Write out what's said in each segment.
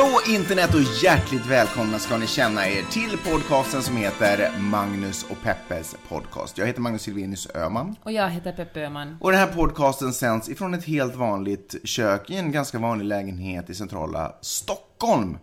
Hallå internet och hjärtligt välkomna ska ni känna er till podcasten som heter Magnus och Peppes podcast. Jag heter Magnus Silvenius Öhman. Och jag heter Peppe Öhman. Och den här podcasten sänds ifrån ett helt vanligt kök i en ganska vanlig lägenhet i centrala Stockholm.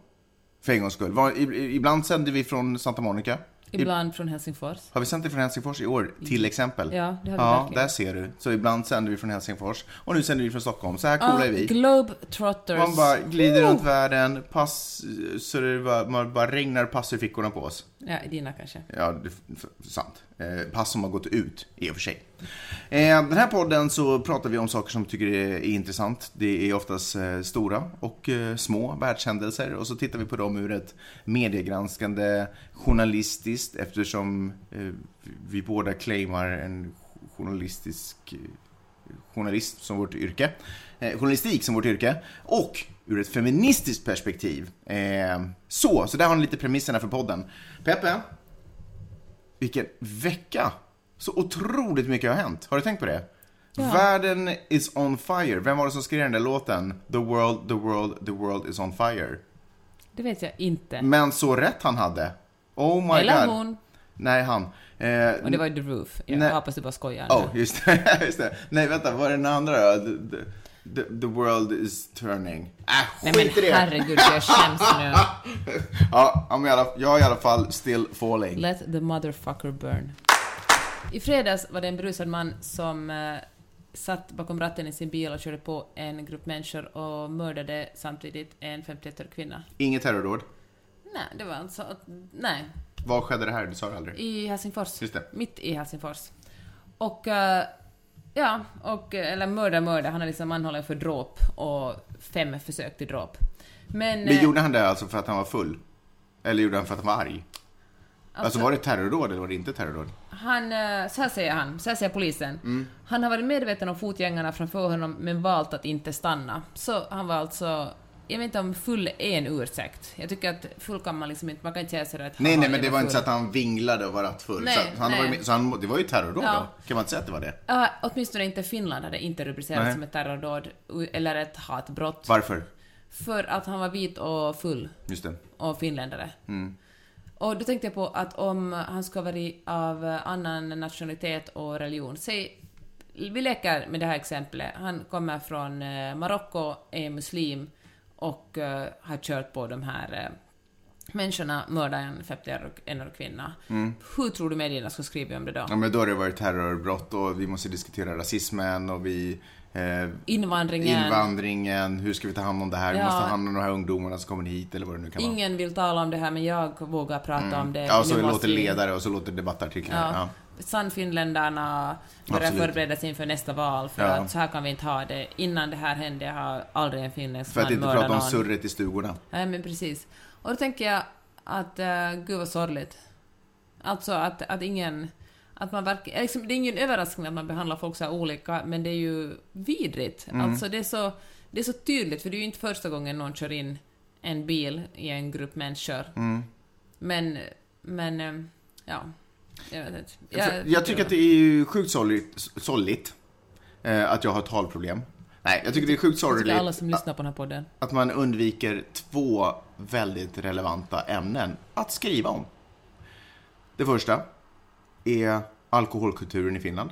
För en gångs skull. Ibland sänder vi från Santa Monica. Ibland från Helsingfors. Har vi sänt det från Helsingfors i år, till exempel? Ja, det har vi Ja, verkligen. där ser du. Så ibland sänder vi från Helsingfors, och nu sänder vi från Stockholm. Så här coola är vi. Globetrotters. Man bara glider runt världen, pass, så det bara, man bara regnar pass ur fickorna på oss. Ja, dina kanske. Ja, det sant. Eh, pass som har gått ut, i och för sig. Eh, den här podden så pratar vi om saker som vi tycker är intressant. Det är oftast eh, stora och eh, små världshändelser och så tittar vi på dem ur ett mediegranskande journalistiskt eftersom vi båda claimar en journalistisk journalist som vårt yrke, eh, journalistik som vårt yrke och ur ett feministiskt perspektiv. Eh, så, så där har ni lite premisserna för podden. Peppe, vilken vecka! Så otroligt mycket har hänt. Har du tänkt på det? Världen is on fire. Vem var det som skrev den där låten? The world, the world, the world is on fire. Det vet jag inte. Men så rätt han hade. Oh my Eller god. hon. Nej, han. Eh, Och det var ju The Roof. Jag Nej. hoppas du bara skojar. Oh, just det. just det. Nej, vänta, vad är den andra då? The, the, the world is turning. Äh, Nej men det. herregud, jag skäms nu. Ja, ja, jag är i alla fall still falling. Let the motherfucker burn. I fredags var det en berusad man som eh, satt bakom ratten i sin bil och körde på en grupp människor och mördade samtidigt en 51-årig kvinna. Inget terrordåd. Nej, det var alltså... Nej. Var skedde det här? Du sa det aldrig. I Helsingfors. Just det. Mitt i Helsingfors. Och, eh, ja, och, eh, eller mörda, mörda, han är liksom anhållen för dråp och fem försök till dråp. Men... Men eh, gjorde han det alltså för att han var full? Eller gjorde han för att han var arg? Alltså, var det terrordåd eller var det inte terrordåd? Han, eh, så här säger han, så här säger polisen. Mm. Han har varit medveten om fotgängarna framför honom men valt att inte stanna. Så han var alltså, jag vet inte om full är en ursäkt. Jag tycker att full kan man liksom inte, man kan inte säga sådär att Nej, nej, men det var inte så full. att han vinglade och var rattfull. Nej, så han nej. Var så han, det var ju terrordåd Ja. då? Kan man inte säga att det var det? Ja, åtminstone inte Finland hade inte rubricerats Nej. som ett terrordåd eller ett hatbrott. Varför? För att han var vit och full Just det. och finländare. Mm. Och då tänkte jag på att om han ska vara av annan nationalitet och religion, säg, vi leker med det här exemplet, han kommer från eh, Marocko, är muslim och eh, har kört på de här eh, människorna, mördar en 51-årig kvinna. Hur tror du medierna skulle skriva om det då? Mm. Ja, men då har det varit terrorbrott och vi måste diskutera rasismen och vi... Eh, Invandringen. invandringen, hur ska vi ta hand om det här? Vi Ja. måste ta hand om de här ungdomarna som kommer hit eller vad det nu kan vara. Ingen vill tala om det här, men jag vågar prata om det. Mm. Ja, så Nu det måste låter vi- ledare och så låter debattartiklar. Ja. Ja. Sannfinländarna börjar förbereda sig inför nästa val för Ja. att så här kan vi inte ha det. Innan det här hände har aldrig en finländsk För att inte prata om någon. surret i stugorna. Nej, men precis. Och då tänker jag att, uh, gud vad sorgligt. Alltså att, att ingen... Att man verkar, liksom, det är ingen överraskning att man behandlar folk så här olika, men det är ju vidrigt. Mm. Alltså det är, så, det är så tydligt, för det är ju inte första gången någon kör in en bil i en grupp människor. Mm. Men, men, eh, ja. Jag vet inte. Jag, jag tycker att det är ju sjukt sorgligt, sorgligt eh, att jag har talproblem. Nej, jag tycker det är sjukt sorgligt alla som lyssnar på den här podden. att man undviker två väldigt relevanta ämnen att skriva om. Det första är alkoholkulturen i Finland.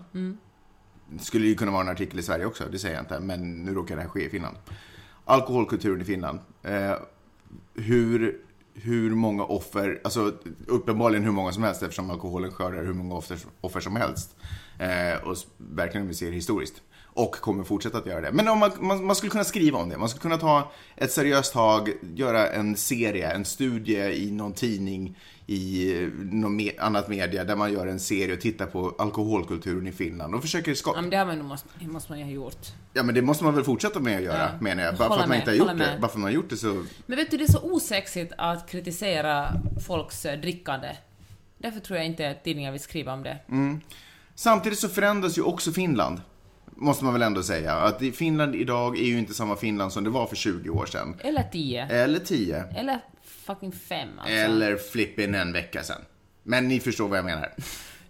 Det skulle ju kunna vara en artikel i Sverige också, det säger jag inte, men nu råkar det här ske i Finland. Alkoholkulturen i Finland. Eh, hur, hur många offer, alltså uppenbarligen hur många som helst eftersom alkoholen skördar hur många offer, offer som helst. Eh, och verkligen om vi ser historiskt. Och kommer fortsätta att göra det. Men om man, man, man skulle kunna skriva om det. Man skulle kunna ta ett seriöst tag, göra en serie, en studie i någon tidning i eh, något me annat media där man gör en serie och tittar på alkoholkulturen i Finland och försöker Ja, skapa... men det har man måste, måste man ju ha gjort. Ja men det måste man väl fortsätta med att göra, Ja. menar jag. Bara Hålla för att man inte har gjort det. Bara för att man har gjort det så... Men vet du, det är så osexigt att kritisera folks eh, drickande. Därför tror jag inte att tidningar vill skriva om det. Samtidigt så förändras ju också Finland. Måste man väl ändå säga. Att Finland idag är ju inte samma Finland som det var för 20 år sedan. Eller tio. Eller 10. Eller fucking fem alltså. Eller flippin en vecka sedan. Men ni förstår vad jag menar.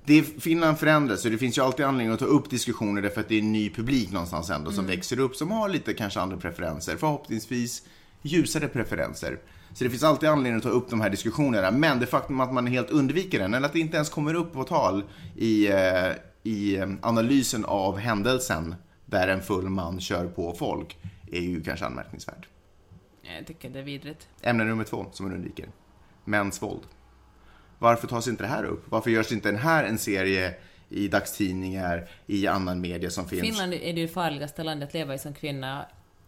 Det, Finland förändras och det finns ju alltid anledning att ta upp diskussioner därför att det är en ny publik någonstans ändå som växer upp som har lite kanske andra preferenser. Förhoppningsvis ljusare preferenser. Så det finns alltid anledning att ta upp de här diskussionerna. Men det faktum att man helt undviker den eller att det inte ens kommer upp på tal i, eh, i eh, analysen av händelsen där en full man kör på folk är ju kanske anmärkningsvärt. Jag tycker det är vidrigt. Ämne nummer två som man undviker. Mäns våld. Varför tas inte det här upp? Varför görs inte den här en serie i dagstidningar, i annan media som finns? Finland är det farligaste landet att leva i som kvinna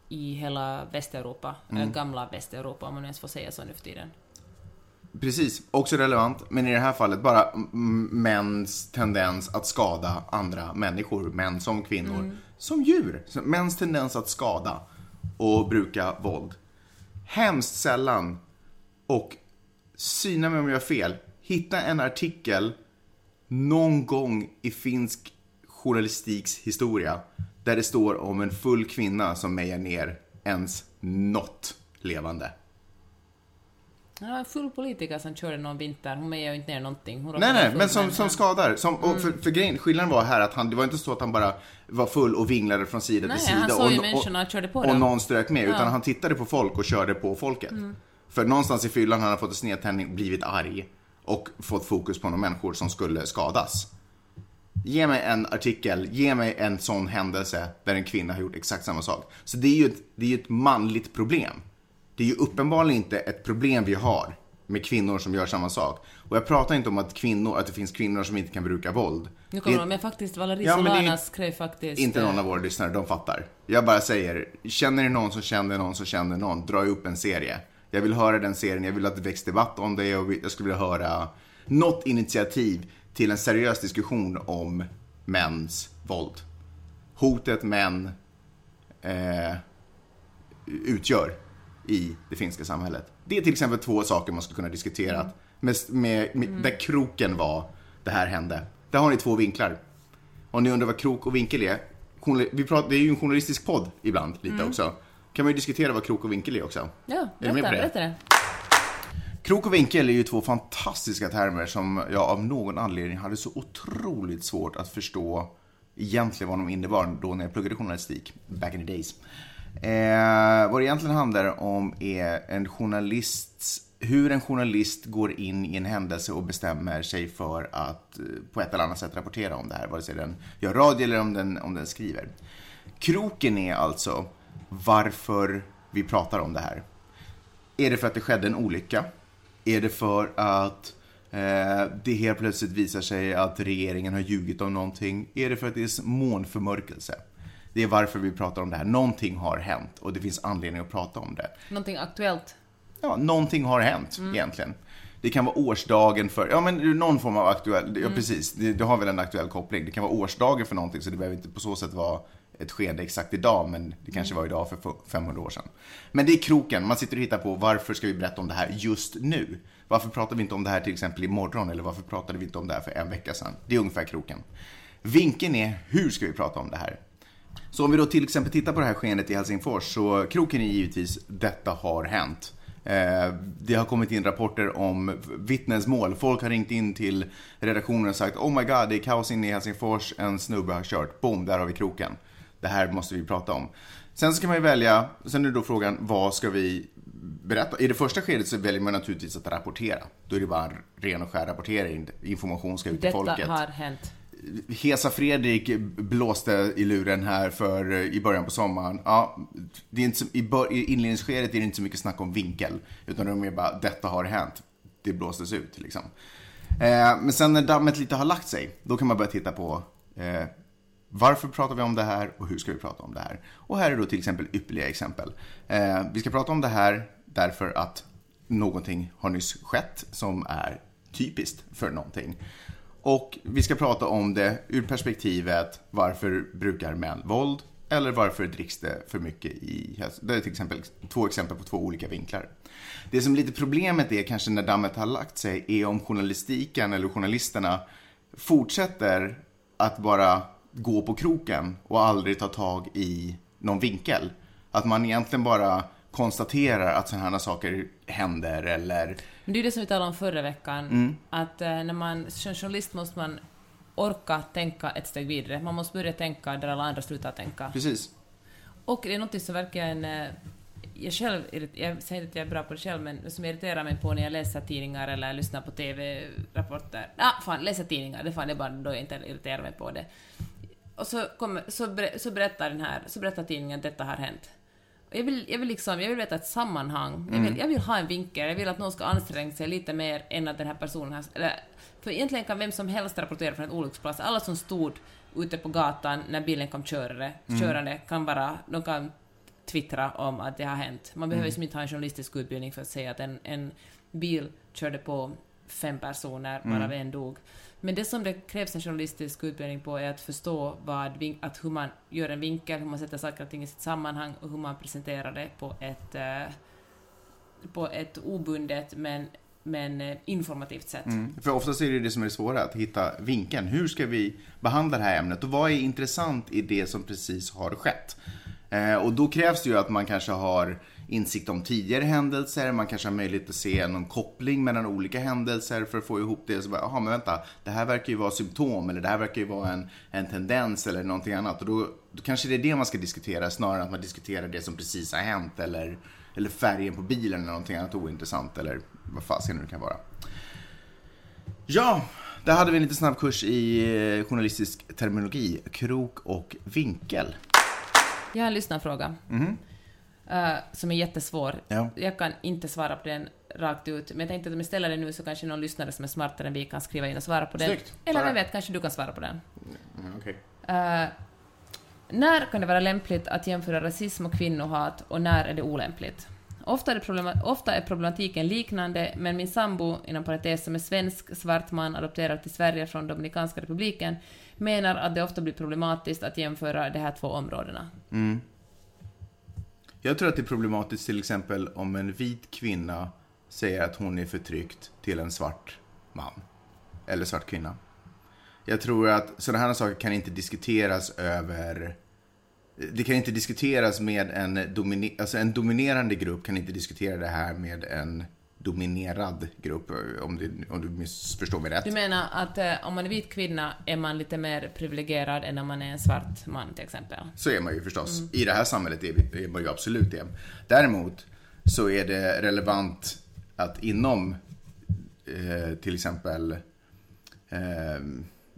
i hela Västeuropa. Mm. Gamla Västeuropa om man ens får säga så nu för tiden. Precis, också relevant, men i det här fallet bara mäns tendens att skada andra människor, män som kvinnor, som djur. Mäns tendens att skada och bruka våld. Hemskt sällan, och syna mig om jag har fel, hitta en artikel någon gång i finsk journalistiks historia där det står om en full kvinna som mejar ner ens något levande. Det var en full politiker som körde någon vinter. Hon mejade ju inte ner någonting. Hon Nej, nej, men som, som skadar. Som, och Mm. för, för grejen, skillnaden var här att han, det var inte så att han bara var full och vinglade från sida Nej, till sida. han och, människorna och körde på och dem. någon strök med, utan Ja. Mm. han tittade på folk och körde på folket. För någonstans i fyllan han fått en snedtändning, blivit arg och fått fokus på några människor som skulle skadas. Ge mig en artikel, ge mig en sån händelse där en kvinna har gjort exakt samma sak. Så det är ju ett, det är ju ett manligt problem. Det är ju uppenbarligen inte ett problem vi har med kvinnor som gör samma sak. Och jag pratar inte om att, kvinnor, att det finns kvinnor som inte kan bruka våld. Nu kommer Det- de, men faktiskt Valerie Ja, Solanas skrev faktiskt... inte någon eh, av våra lyssnare, de fattar. Jag bara säger, känner ni någon som känner någon som känner någon, dra upp en serie. Jag vill höra den serien, jag vill att det väcks debatt om det och jag skulle vilja höra något initiativ till en seriös diskussion om mäns våld. Hotet män eh, utgör i det finska samhället. Det är till exempel två saker man skulle kunna diskutera. Med, med, med, Där kroken var, det här hände. Där har ni två vinklar. Om ni undrar vad krok och vinkel är. Vi pratar, det är ju en journalistisk podd ibland, lite också. Kan man ju diskutera vad krok och vinkel är också. Ja, Är berätta, på det? berätta det. Krok och vinkel är ju två fantastiska termer som jag av någon anledning hade så otroligt svårt att förstå egentligen vad de innebar då när jag pluggade journalistik, back in the days. Eh, vad det egentligen handlar om är en journalists, hur en journalist går in i en händelse och bestämmer sig för att eh, på ett eller annat sätt rapportera om det här, vare sig den gör radio eller om den, om den skriver. Kroken är alltså varför vi pratar om det här. Är det för att det skedde en olycka? Är det för att eh, det helt plötsligt visar sig att regeringen har ljugit om någonting? Är det för att det är månförmörkelse? Det är varför vi pratar om det här. Någonting har hänt och det finns anledning att prata om det. Någonting aktuellt. Ja, någonting har hänt egentligen. Det kan vara årsdagen för, ja men någon form av aktuell, ja precis, det, det har väl en aktuell koppling. Det kan vara årsdagen för någonting så det behöver inte på så sätt vara ett skeende exakt idag, men det kanske var idag för 500 år sedan. Men det är kroken, man sitter och hittar på varför ska vi berätta om det här just nu? Varför pratar vi inte om det här till exempel imorgon eller varför pratade vi inte om det här för en vecka sedan? Det är ungefär kroken. Vinkeln är, hur ska vi prata om det här? Så om vi då till exempel tittar på det här skeendet i Helsingfors så kroken är givetvis detta har hänt. Eh, Det har kommit in rapporter om vittnesmål. Folk har ringt in till redaktionen och sagt Oh my god, det är kaos inne i Helsingfors, en snubbe har kört. Boom, där har vi kroken. Det här måste vi prata om. Sen så kan man ju välja, sen är det då frågan, vad ska vi berätta? I det första skedet så väljer man naturligtvis att rapportera. Då är det bara en ren och skär rapportering. Information ska ut till Detta folket. har hänt. Hesa Fredrik blåste i luren här för eh, i början på sommaren. Ja, det är inte så, i, bör, I inledningsskedet är det inte så mycket snack om vinkel, utan det är mer bara detta har hänt. Det blåstes ut liksom. Eh, men sen när dammet lite har lagt sig, då kan man börja titta på eh, varför pratar vi om det här och hur ska vi prata om det här? Och här är då till exempel ypperliga exempel. Eh, vi ska prata om det här därför att någonting har nyss skett som är typiskt för någonting. Och vi ska prata om det ur perspektivet varför brukar män våld eller varför dricks det för mycket i hälso- Det är till exempel två exempel på två olika vinklar. Det som är lite problemet är kanske när dammet har lagt sig är om journalistiken eller journalisterna fortsätter att bara gå på kroken och aldrig ta tag i någon vinkel. Att man egentligen bara konstaterar att sådana här saker händer eller... Men det är ju det som vi talade om förra veckan, Mm. att eh, när man som journalist måste man orka tänka ett steg vidare. Man måste börja tänka där alla andra slutar tänka. Precis. Och det är något som verkligen... eh, Jag själv, jag säger inte att jag är bra på det själv, men som irriterar mig på när jag läser tidningar eller lyssnar på TV-rapporter. Ah, fan, läser tidningar, det, fan, det är bara då jag inte irriterar mig på det. Och så, kommer, så, ber, så, berättar den här, så berättar tidningen att detta har hänt. Jag vill, jag, vill liksom, jag vill veta ett sammanhang. Jag vill, jag vill ha en vinkel. Jag vill att någon ska anstränga sig lite mer än att den här personen har... Eller, för egentligen kan vem som helst rapportera från en olycksplats. Alla som stod ute på gatan när bilen kom körande, körande kan bara... De kan twittra om att det har hänt. Man behöver liksom inte ha en journalistisk utbildning för att säga att en, en bil körde på fem personer, varav en dog. Men det som det krävs en journalistisk utbildning på är att förstå vad, att hur man gör en vinkel, hur man sätter saker och ting i sitt sammanhang och hur man presenterar det på ett, eh, på ett obundet men, men eh, informativt sätt. Mm. För oftast är det det som är det svåra, att hitta vinkeln. Hur ska vi behandla det här ämnet och vad är intressant i det som precis har skett? Eh, och då krävs det ju att man kanske har insikt om tidigare händelser, man kanske har möjlighet att se någon koppling mellan olika händelser för att få ihop det. Så bara, Jaha, men vänta, det här verkar ju vara symptom eller det här verkar ju vara en, en tendens eller någonting annat. Och då, då kanske det är det man ska diskutera snarare än att man diskuterar det som precis har hänt eller, eller färgen på bilen eller någonting annat ointressant eller vad fasen det nu kan vara. Ja, där hade vi en lite snabb kurs i eh, journalistisk terminologi, krok och vinkel. Jag har en lyssnarfråga. Eh, som är jättesvår. Ja. Jag kan inte svara på den rakt ut, men jag tänkte att om jag ställer den nu så kanske någon lyssnare som är smartare än vi kan skriva in och svara på den. Snyggt. Eller vem vet, kanske du kan svara på den. Mm, okej. Eh, när kan det vara lämpligt att jämföra rasism och kvinnohat och när är det olämpligt? Ofta är, det problema- ofta är problematiken liknande, men min sambo, inom parentes som är svensk, svart man, adopterad till Sverige från Dominikanska republiken, menar att det ofta blir problematiskt att jämföra de här två områdena. Jag tror att det är problematiskt till exempel om en vit kvinna säger att hon är förtryckt till en svart man. Eller svart kvinna. Jag tror att sådana här saker kan inte diskuteras över... Det kan inte diskuteras med en, domine, alltså en dominerande grupp kan inte diskutera det här med en dominerad grupp, om, det, om du missförstår mig rätt. Du menar att eh, om man är vit kvinna är man lite mer privilegierad än om man är en svart man till exempel? Så är man ju förstås. I det här samhället är, är man ju absolut det. Däremot så är det relevant att inom eh, till exempel eh,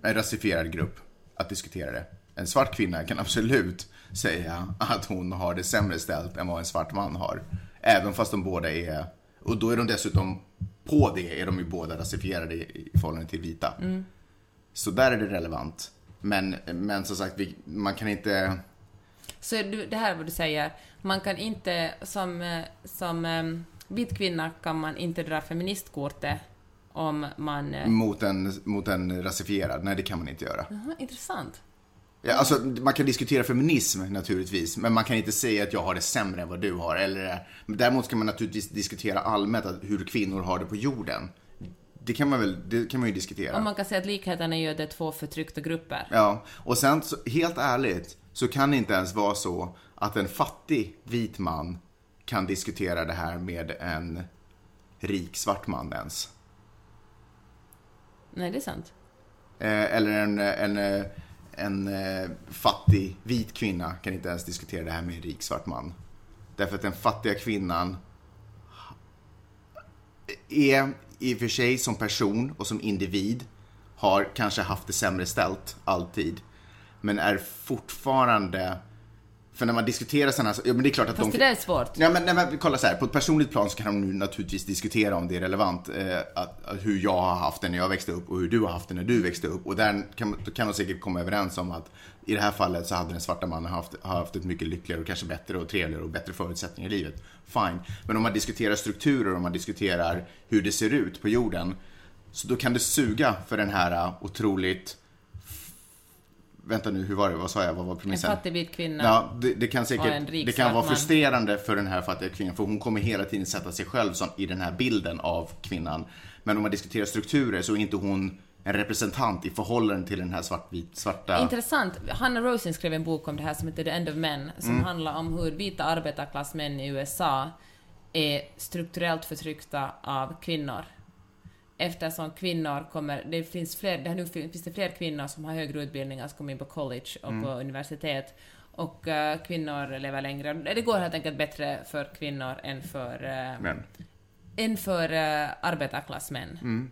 en rasifierad grupp att diskutera det. En svart kvinna kan absolut säga att hon har det sämre ställt än vad en svart man har. Även fast de båda är, och då är de dessutom, på det är de ju båda rasifierade i, i förhållande till vita. Så där är det relevant. Men, men som sagt, vi, man kan inte... Så det här är vad du säger, man kan inte, som, eh, som um, vit kvinna kan man inte dra feministkortet om man... eh, Mot en, mot en rasifierad. Nej, det kan man inte göra. Jaha, intressant. Ja, alltså, man kan diskutera feminism naturligtvis, men man kan inte säga att jag har det sämre än vad du har. Eller, men däremot ska man naturligtvis diskutera allmänt hur kvinnor har det på jorden. Det kan man väl det kan man ju diskutera. Och man kan säga att likheten är ju att det är två förtryckta grupper. Ja, och sen så, helt ärligt så kan det inte ens vara så att en fattig vit man kan diskutera det här med en rik svart man ens. Nej, det är sant. Eh, eller en, en, eh, en eh, fattig vit kvinna kan inte ens diskutera det här med en rik svart man. Därför att den fattiga kvinnan är i och för sig som person och som individ har kanske haft det sämre ställt alltid. Men är fortfarande... För när man diskuterar sådana ja men det är klart att Fast de... det där är svårt. Ja, men, nej, men kolla så här, på ett personligt plan så kan de nu naturligtvis diskutera om det är relevant. Eh, att, att hur jag har haft det när jag växte upp och hur du har haft det när du växte upp. Och där kan, kan de säkert komma överens om att i det här fallet så hade den svarta mannen haft, haft ett mycket lyckligare och kanske bättre och trevligare och bättre förutsättningar i livet. Fine. Men om man diskuterar strukturer och om man diskuterar hur det ser ut på jorden. Så då kan det suga för den här uh, otroligt... Vänta nu, hur var det? Vad sa jag? Vad var En premissen? fattig vit kvinna. Ja, det, det kan säkert, en det kan vara frustrerande för den här fattiga kvinnan för hon kommer hela tiden sätta sig själv som, i den här bilden av kvinnan. Men om man diskuterar strukturer så är inte hon en representant i förhållande till den här svartvit, svarta... Intressant. Hanna Rosin skrev en bok om det här som heter The End of Men, som Mm. handlar om hur vita arbetarklassmän i USA är strukturellt förtryckta av kvinnor. Eftersom kvinnor kommer, det finns fler, det nu finns det fler kvinnor som har högre utbildningar, som kommer in på college och Mm. på universitet, och eh, kvinnor lever längre. Det går helt enkelt bättre för kvinnor än för, uh, Men, än för uh, arbetarklassmän. mm.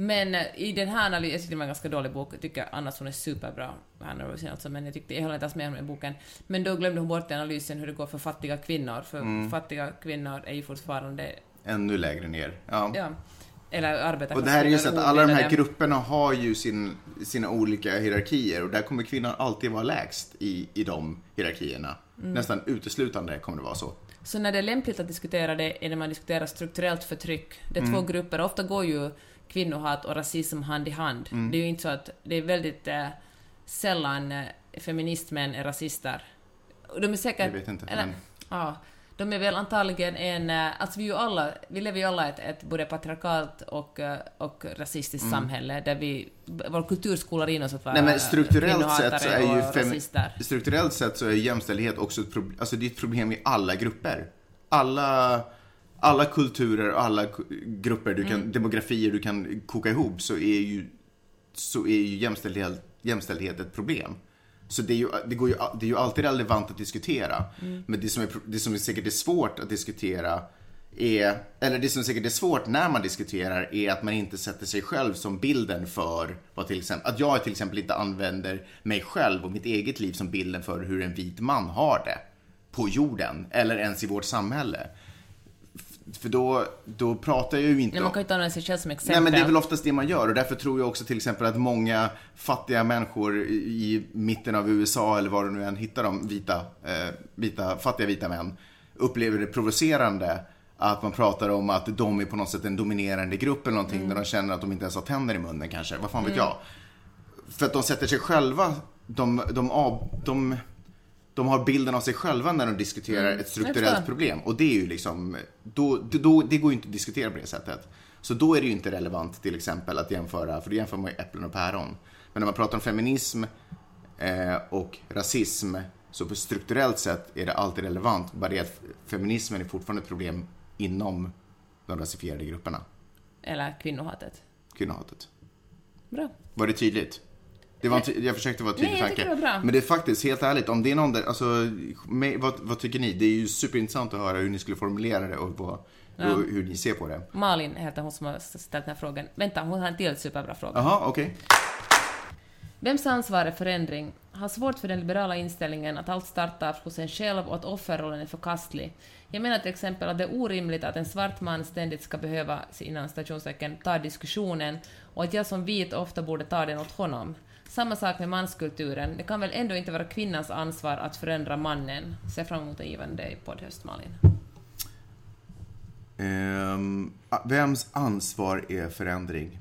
Men eh, i den här analysen, jag tyckte det var en ganska dålig bok, jag tycker annars hon är superbra, Hanna Rosin alltså, men jag tyckte, jag håller inte alls med om den boken. Men då glömde hon bort analysen hur det går för fattiga kvinnor, för Mm. fattiga kvinnor är ju fortfarande, ännu lägre ner. Ja. ja, eller arbetarklassmän. Och det här är ju så att alla de här grupperna har ju sin, sina olika hierarkier och där kommer kvinnan alltid vara lägst i, i de hierarkierna. Mm. Nästan uteslutande kommer det vara så. Så när det är lämpligt att diskutera det är när man diskuterar strukturellt förtryck. Det är Mm. två grupper, ofta går ju kvinnohat och rasism hand i hand. Mm. Det är ju inte så att, det är väldigt eh, sällan eh, feministmän är rasister. De är säkert... Jag vet inte. Eller, Men, Ja, de är väl antagligen en... eh, Alltså vi, ju alla, vi lever ju alla i ett, ett både patriarkalt och, eh, och rasistiskt samhälle där vi... Vår kultur skolar in oss att vara Mm. nej men strukturellt sett så är ju fem, strukturellt sett så är jämställdhet också ett problem, alltså det är ett problem i alla grupper. Alla, alla kulturer och alla grupper, du kan, Mm. demografier du kan koka ihop så är ju, så är ju jämställdhet, jämställdhet ett problem. Så det är, ju, det, går ju, det är ju alltid relevant att diskutera. Mm. Men det som, är, det som är säkert är svårt att diskutera är, eller det som säkert är svårt när man diskuterar är att man inte sätter sig själv som bilden för vad till exempel, att jag till exempel inte använder mig själv och mitt eget liv som bilden för hur en vit man har det på jorden eller ens i vårt samhälle. För då, då pratar jag ju inte Nej, man kan ju inte använda sig själv som exempel. Nej men det är väl oftast det man gör och därför tror jag också till exempel att många fattiga människor i, mitten av USA eller var du nu än hittar de vita, eh, vita, fattiga vita män upplever det provocerande att man pratar om att de är på något sätt en dominerande grupp eller någonting när de känner att de inte ens har tänder i munnen kanske, vad fan vet jag. För att de sätter sig själva, de, de, av, de, de har bilden av sig själva när de diskuterar ett jag strukturellt problem. Och det är ju liksom, då, då, det går ju inte att diskutera på det sättet. Så då är det ju inte relevant till exempel att jämföra, för då jämför man ju äpplen och päron. Men när man pratar om feminism eh, och rasism, så på strukturellt sett är det alltid relevant. Bara det att feminismen är fortfarande ett problem inom de rasifierade grupperna. Eller kvinnohatet. Kvinnohatet. Bra. Var det tydligt? Det var jag försökte vara tydlig Nej, tanke. det var bra. Men det är faktiskt, helt ärligt, om det är någon där, alltså, med, vad, vad tycker ni? Det är ju superintressant att höra hur ni skulle formulera det och, vad, Ja. och hur ni ser på det. Malin heter hon som har ställt den här frågan. Vänta, hon har en till superbra fråga. Jaha, okej. Vems ansvar är förändring? Har svårt för den liberala inställningen att allt startar hos en själv och att offerrollen är förkastlig. Jag menar till exempel att det är orimligt att en svart man ständigt ska behöva, innan stationstecken, ta diskussionen och att jag som vit ofta borde ta den åt honom. Samma sak med manskulturen. Det kan väl ändå inte vara kvinnans ansvar att förändra mannen? Ser fram emot en givande poddhöst, Malin. Um, vems ansvar är förändring?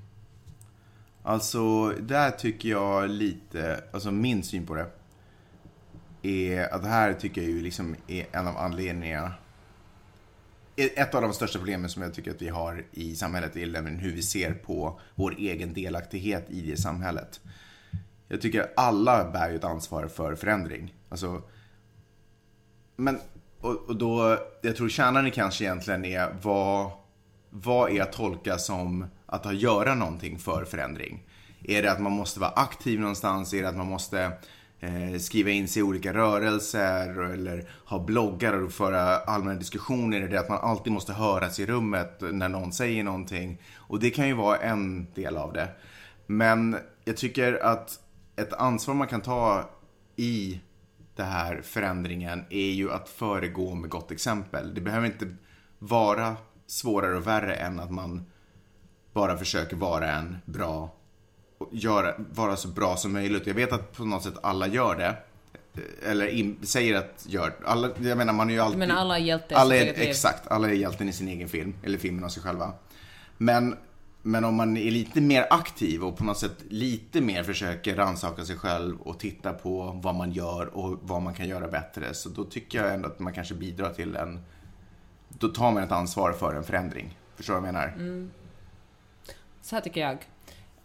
Alltså, där tycker jag lite, alltså min syn på det är att det här tycker jag ju liksom är en av anledningarna e, ett av de största problemen som jag tycker att vi har i samhället är hur vi ser på vår egen delaktighet i det samhället. Jag tycker alla bär ju ett ansvar för förändring. Alltså, men, och, och då, jag tror kärnan kanske egentligen är vad, vad är att tolka som att ha göra någonting för förändring? Är det att man måste vara aktiv någonstans? Är det att man måste eh, skriva in sig i olika rörelser eller ha bloggar och föra allmänna diskussioner? Är det att man alltid måste höras i rummet när någon säger någonting? Och det kan ju vara en del av det. Men jag tycker att ett ansvar man kan ta i den här förändringen är ju att föregå med gott exempel. Det behöver inte vara svårare och värre än att man bara försöker vara en bra, och göra, vara så bra som möjligt. Jag vet att på något sätt alla gör det. Eller in, säger att gör, alla, jag menar man är ju alltid... menar alla är hjälte i alla är. Exakt, alla är hjälten i sin egen film, eller filmen av sig själva. Men, men om man är lite mer aktiv och på något sätt lite mer försöker rannsaka sig själv och titta på vad man gör och vad man kan göra bättre. Så då tycker jag ändå att man kanske bidrar till en... Då tar man ett ansvar för en förändring. Förstår du vad jag menar? Så här tycker jag.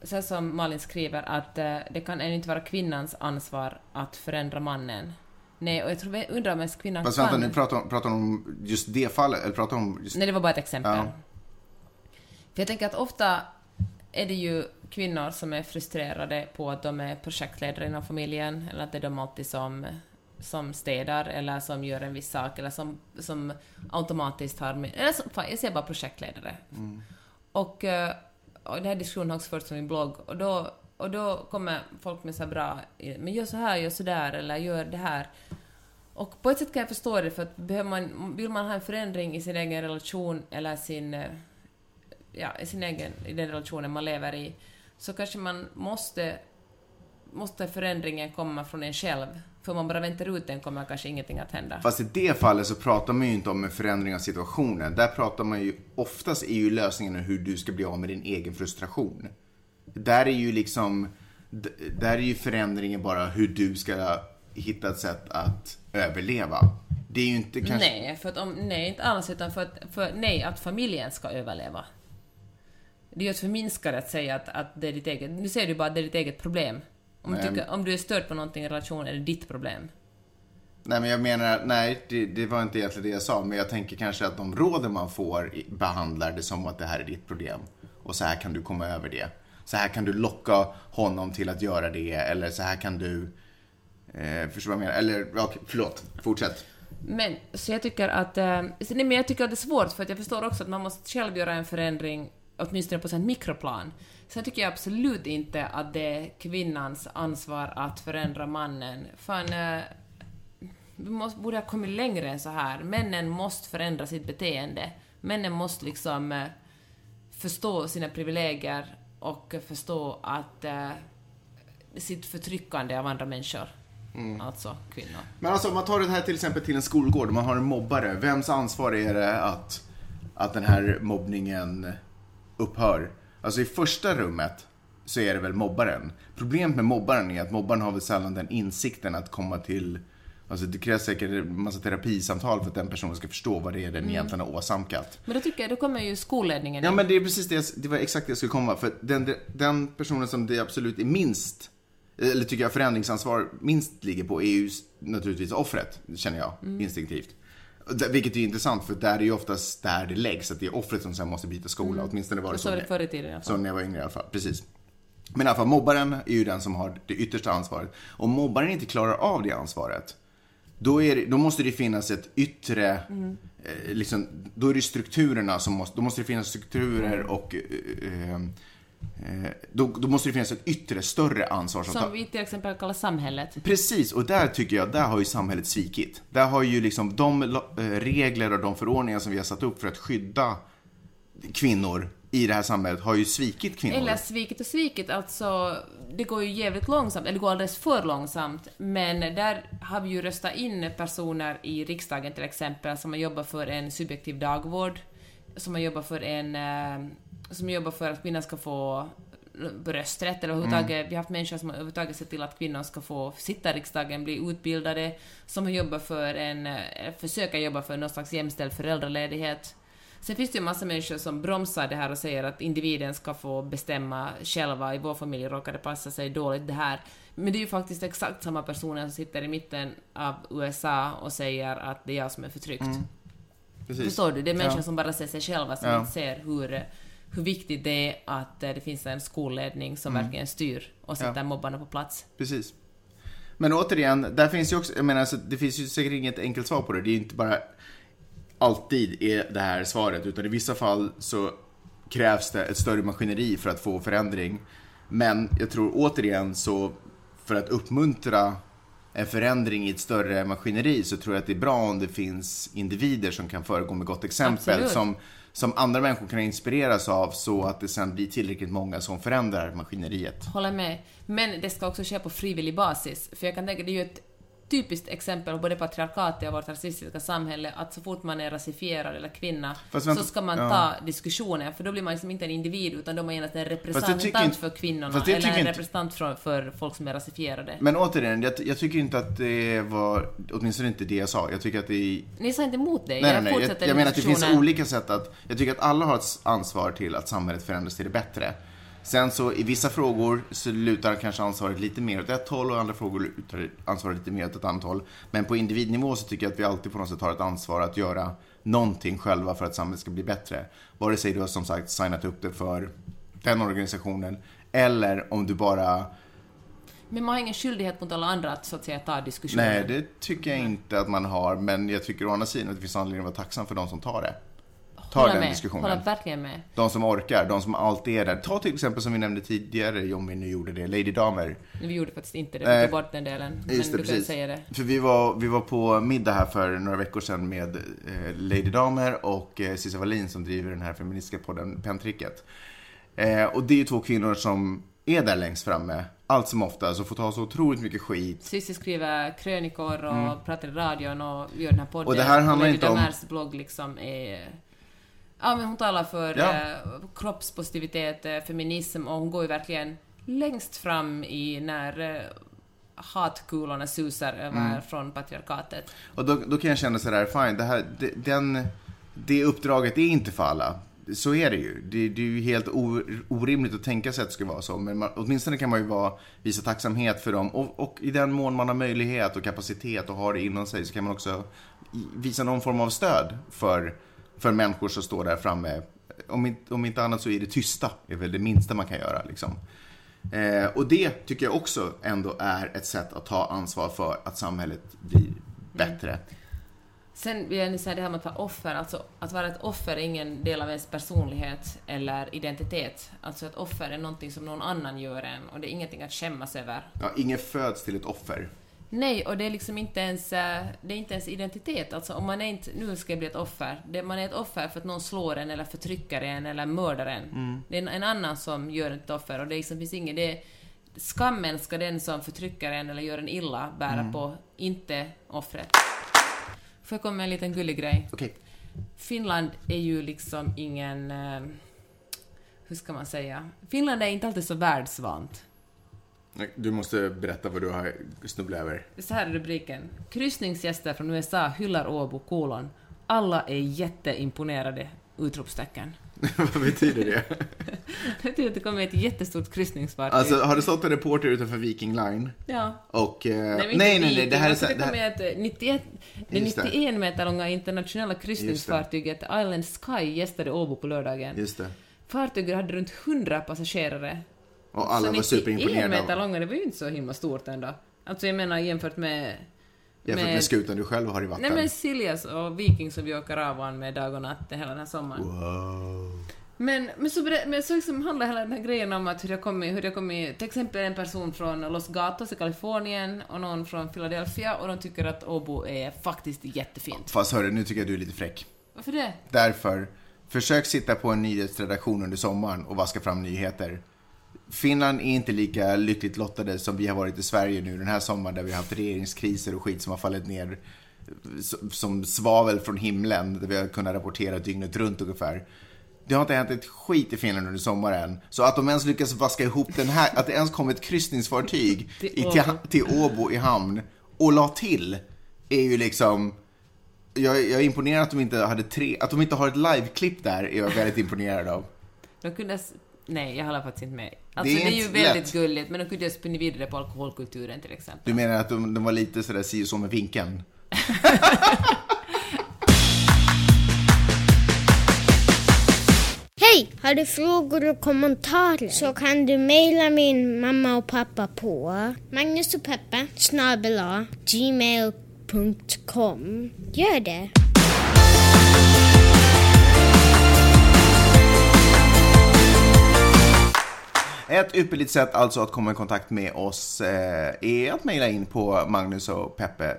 så som Malin skriver, att eh, det kan ännu inte vara kvinnans ansvar att förändra mannen. Nej, och jag tror, jag undrar om ens kvinnan Fast kan... vänta, nu pratar pratar hon om just det fallet, eller pratar hon om just... Nej, det var bara ett exempel. Ja. För jag tänker att ofta är det ju kvinnor som är frustrerade på att de är projektledare inom familjen, eller att det är de alltid som, som städar, eller som gör en viss sak, eller som, som automatiskt har... Eller som, fan, jag säger bara projektledare. Och, eh, och den här diskussionen har också förts på min blogg, och då, och då kommer folk med så här bra... Men gör så här, gör så där, eller gör det här. Och på ett sätt kan jag förstå det, för att behöver man, vill man ha en förändring i sin egen relation eller sin, eh, ja, i sin egen, i den relationen man lever i, så kanske man måste, måste förändringen komma från en själv. För om man bara väntar ut den kommer kanske ingenting att hända. Fast i det fallet så pratar man ju inte om en förändring av situationen. Där pratar man ju, oftast är ju lösningen hur du ska bli av med din egen frustration. Där är ju liksom, där är ju förändringen bara hur du ska hitta ett sätt att överleva. Det är ju inte kanske... Nej, för att om, nej, inte alls, utan för att, för, nej, att familjen ska överleva. Det är ju ett förminskande att säga att, att det är ditt eget... Nu säger du bara att det är ditt eget problem. Om, du, tycker, om du är störd på någonting i en relation är det ditt problem. Nej men jag menar, nej det, det var inte egentligen det jag sa. Men jag tänker kanske att de råden man får behandlar det som att det här är ditt problem. Och så här kan du komma över det. Så här kan du locka honom till att göra det. Eller så här kan du... Eh, förstår vad jag menar? Eller, okej, förlåt. Fortsätt. Men, så jag tycker att... Eh, nej, men jag tycker att det är svårt, för att jag förstår också att man måste själv göra en förändring, åtminstone på ett mikroplan. Sen tycker jag absolut inte att det är kvinnans ansvar att förändra mannen. Fan, eh, vi måste, borde ha kommit längre än så här. Männen måste förändra sitt beteende. Männen måste liksom eh, förstå sina privilegier och förstå att eh, sitt förtryckande av andra människor. Alltså kvinnor. Men alltså om man tar det här till exempel till en skolgård. Man har en mobbare. Vems ansvar är det att, att den här mobbningen upphör? Alltså i första rummet så är det väl mobbaren. Problemet med mobbaren är att mobbaren har väl sällan den insikten att komma till Alltså det krävs säkert en massa terapisamtal för att den personen ska förstå vad det är den egentligen har åsamkat. Men då tycker jag, då kommer ju skolledningen Ja in. men det är precis det, det var exakt det jag skulle komma. För den, den personen som det absolut är minst, eller tycker jag förändringsansvar minst ligger på är ju naturligtvis offret, känner jag instinktivt. Vilket är intressant för där är ju oftast där det läggs, att det är offret som sen måste byta skola. Åtminstone var det Så så, var det förr i tiden i alla fall. så när jag var yngre i alla fall. Precis. Men i alla fall, mobbaren är ju den som har det yttersta ansvaret. Om mobbaren inte klarar av det ansvaret, då, är det, då måste det finnas ett yttre, eh, liksom, då är det strukturerna som måste, då måste det finnas strukturer och eh, eh, då, då måste det finnas ett yttre, större ansvar som, Som vi till exempel kallar samhället. Precis, och där tycker jag, där har ju samhället svikit. Där har ju liksom de eh, regler och de förordningar som vi har satt upp för att skydda kvinnor i det här samhället har ju svikit kvinnor. Eller svikit och svikit, alltså det går ju jävligt långsamt, eller det går alldeles för långsamt. Men där har vi ju röstat in personer i riksdagen till exempel som har jobbat för en subjektiv dagvård, som har jobbat för en, eh, som jobbar för att kvinnor ska få rösträtt eller överhuvudtaget, vi har haft människor som har överhuvudtaget sett till att kvinnor ska få sitta i riksdagen, bli utbildade, som har jobbat för en, eh, försöker jobba för någon slags jämställd föräldraledighet. Sen finns det ju massa människor som bromsar det här och säger att individen ska få bestämma själva. I vår familj råkar det passa sig dåligt det här. Men det är ju faktiskt exakt samma personer som sitter i mitten av USA och säger att det är jag som är förtryckt. Precis. Förstår du? Det är människor Ja. som bara ser sig själva, som Ja. inte ser hur, hur viktigt det är att eh, det finns en skolledning som verkligen styr och sätter Ja. mobbarna på plats. Precis. Men återigen, där finns ju också, jag menar, alltså, det finns ju säkert inget enkelt svar på det. Det är ju inte bara alltid är det här svaret, utan i vissa fall så krävs det ett större maskineri för att få förändring. Men jag tror återigen så, för att uppmuntra en förändring i ett större maskineri så tror jag att det är bra om det finns individer som kan föregå med gott exempel. Absolut. Som, som andra människor kan inspireras av så att det sen blir tillräckligt många som förändrar maskineriet. Håller med. Men det ska också ske på frivillig basis. För jag kan tänka, det är ju ett typiskt exempel på både patriarkatet och vårt rasistiska samhälle, att så fort man är rasifierad eller kvinna vänta- så ska man ja. ta diskussionen, för då blir man liksom inte en individ, utan då är man genast en representant inte- för kvinnorna, jag eller en inte- representant för, för folk som är rasifierade. Men återigen, jag, jag tycker inte att det var, åtminstone inte det jag sa. Jag tycker att det Ni sa inte emot det, Nej, nej, jag nej. Jag, fortsätter jag menar att det finns olika sätt att... Jag tycker att alla har ett ansvar till att samhället förändras till det bättre. Sen så i vissa frågor så lutar kanske ansvaret lite mer åt ett håll och i andra frågor lutar ansvaret lite mer åt ett annat håll. Men på individnivå så tycker jag att vi alltid på något sätt har ett ansvar att göra någonting själva för att samhället ska bli bättre. Vare sig du har som sagt signat upp det för den organisationen eller om du bara Men man har ingen skyldighet mot alla andra att så att säga ta diskussionen. Nej, det tycker jag inte att man har. Men jag tycker å andra sidan att det finns anledning att vara tacksam för de som tar det. Tar Hålla den med. diskussionen. Hålla verkligen med. De som orkar, de som alltid är där. Ta till exempel som vi nämnde tidigare, om vi nu gjorde det, Lady Damer. Vi gjorde faktiskt inte det, vi tog bort den delen. Men Just det, du kan precis. säga det. För vi var, vi var på middag här för några veckor sedan med eh, Lady Damer och eh, Cissi Wallin som driver den här feministiska podden Pentricket. Eh, och det är ju två kvinnor som är där längst framme, allt som ofta, så får ta så otroligt mycket skit. Cissi skriver krönikor och pratar i radion och gör den här podden. Mm. Och det här handlar Lady inte om- blogg liksom är... Ja, men hon talar för Ja. eh, kroppspositivitet, eh, feminism och hon går ju verkligen längst fram i när eh, hatkulorna susar över Mm. från patriarkatet. Och då, då kan jag känna sådär, fine, det, här, det, den, det uppdraget är inte för alla. Så är det ju. Det, det är ju helt orimligt att tänka sig att det ska vara så. Men man, åtminstone kan man ju vara, visa tacksamhet för dem. Och, och i den mån man har möjlighet och kapacitet och har det inom sig så kan man också visa någon form av stöd för, för människor som står där framme. Om inte, om inte annat så är det tysta, är väl det minsta man kan göra. Liksom. Eh, och det tycker jag också ändå är ett sätt att ta ansvar för att samhället blir bättre. Sen vill jag säga det här med att vara offer, alltså att vara ett offer är ingen del av ens personlighet eller identitet. Alltså ett offer är någonting som någon annan gör en och det är ingenting att skämmas över. Ja, ingen föds till ett offer. Nej, och det är liksom inte ens, eh, det är inte ens identitet. Alltså om man är inte, nu ska jag bli ett offer. Det, man är ett offer för att någon slår en eller förtrycker en eller mördar en. Det är en, en annan som gör ett offer och det liksom, finns inget, det skammen ska den som förtrycker en eller gör en illa bära på, inte offret. Får jag komma med en liten gullig grej? Okej. Finland är ju liksom ingen... eh, Hur ska man säga? Finland är inte alltid så världsvant. Du måste berätta vad du har snubblat över. Så här är rubriken. Kryssningsgäster från USA hyllar Åbo, kolon. Alla är jätteimponerade! Utropstecken. vad betyder det? Det betyder att det kommer ett jättestort kryssningsfartyg. Alltså, har det stått en reporter utanför Viking Line? ja. Och... Eh, Nej, nej, nej, nej, det här är... så- det Det kommer ett eh, 91, det Just det. 91 meter långa internationella kryssningsfartyget Island Sky gästade Åbo på lördagen. just det. Fartyget hade runt 100 passagerare. Och alla så var superimponerade 91 meter långa, det var ju inte så himla stort ändå. Alltså jag menar jämfört med... jämfört med med- skutan du själv har i vatten. Nej men Siljas och Viking som vi åker av med dag och natt hela den här sommaren. Wow. Men, men så, men så liksom handlar hela den här grejen om att hur jag kommit, hur kommit, till exempel en person från Los Gatos i Kalifornien och någon från Philadelphia och de tycker att Åbo är faktiskt jättefint. Fast hörru, nu tycker jag du är lite fräck. Varför det? Därför, försök sitta på en nyhetsredaktion under sommaren och vaska fram nyheter. Finland är inte lika lyckligt lottade som vi har varit i Sverige nu den här sommaren där vi har haft regeringskriser och skit som har fallit ner som svavel från himlen där vi har kunnat rapportera dygnet runt ungefär. Det har inte hänt ett skit i Finland under sommaren. Så att de ens lyckas vaska ihop den här, att det ens kom ett kryssningsfartyg Till i, till, till Åbo i hamn och la till, är ju liksom jag, jag är imponerad att de inte hade tre, att de inte har ett liveklipp där är jag väldigt imponerad av. De kunde... Nej, jag håller faktiskt inte med. Alltså Det det är är, ju inte väldigt lätt. gulligt, men de kunde ju ha spunnit vidare på alkoholkulturen till exempel. Du menar att de, de var lite sådär si så med vinkeln? Hej! Har du frågor och kommentarer så kan du mejla min mamma och pappa på Magnus och Peppe snabel gmail.com. Gör det! Ett ypperligt sätt alltså att komma i kontakt med oss eh, är att mejla in på magnus och peppe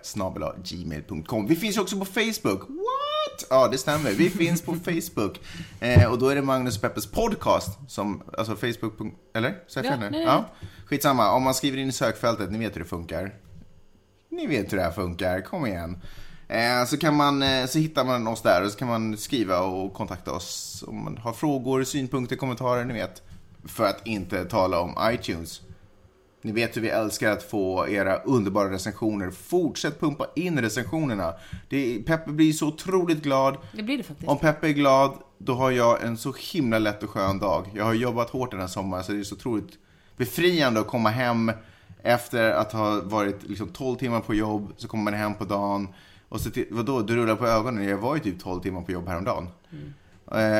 gmail.com. Vi finns ju också på Facebook. What? Ja, det stämmer. Vi finns på Facebook. Eh, och då är det Magnus och Peppes podcast som, alltså Facebook. Eller? Så jag Ja, nej, nej. Ja. Skitsamma, om man skriver in i sökfältet, ni vet hur det funkar. Ni vet hur det här funkar, kom igen. Eh, så, kan man, eh, så hittar man oss där och så kan man skriva och kontakta oss om man har frågor, synpunkter, kommentarer, ni vet. För att inte tala om iTunes. Ni vet hur vi älskar att få era underbara recensioner. Fortsätt pumpa in recensionerna. Det, Peppe blir så otroligt glad. Det blir det faktiskt. Om Peppe är glad, då har jag en så himla lätt och skön dag. Jag har jobbat hårt den här sommaren, så det är så otroligt befriande att komma hem efter att ha varit liksom 12 timmar på jobb, så kommer man hem på dagen. Och så, vadå, du rullar på ögonen. Jag var ju typ 12 timmar på jobb häromdagen. Eh,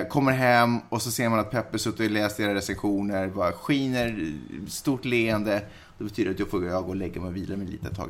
kommer hem och så ser man att Peppe suttit och läst era recensioner, bara skiner, stort leende. Det betyder att jag får jag gå och lägga mig och vila mig lite ett tag.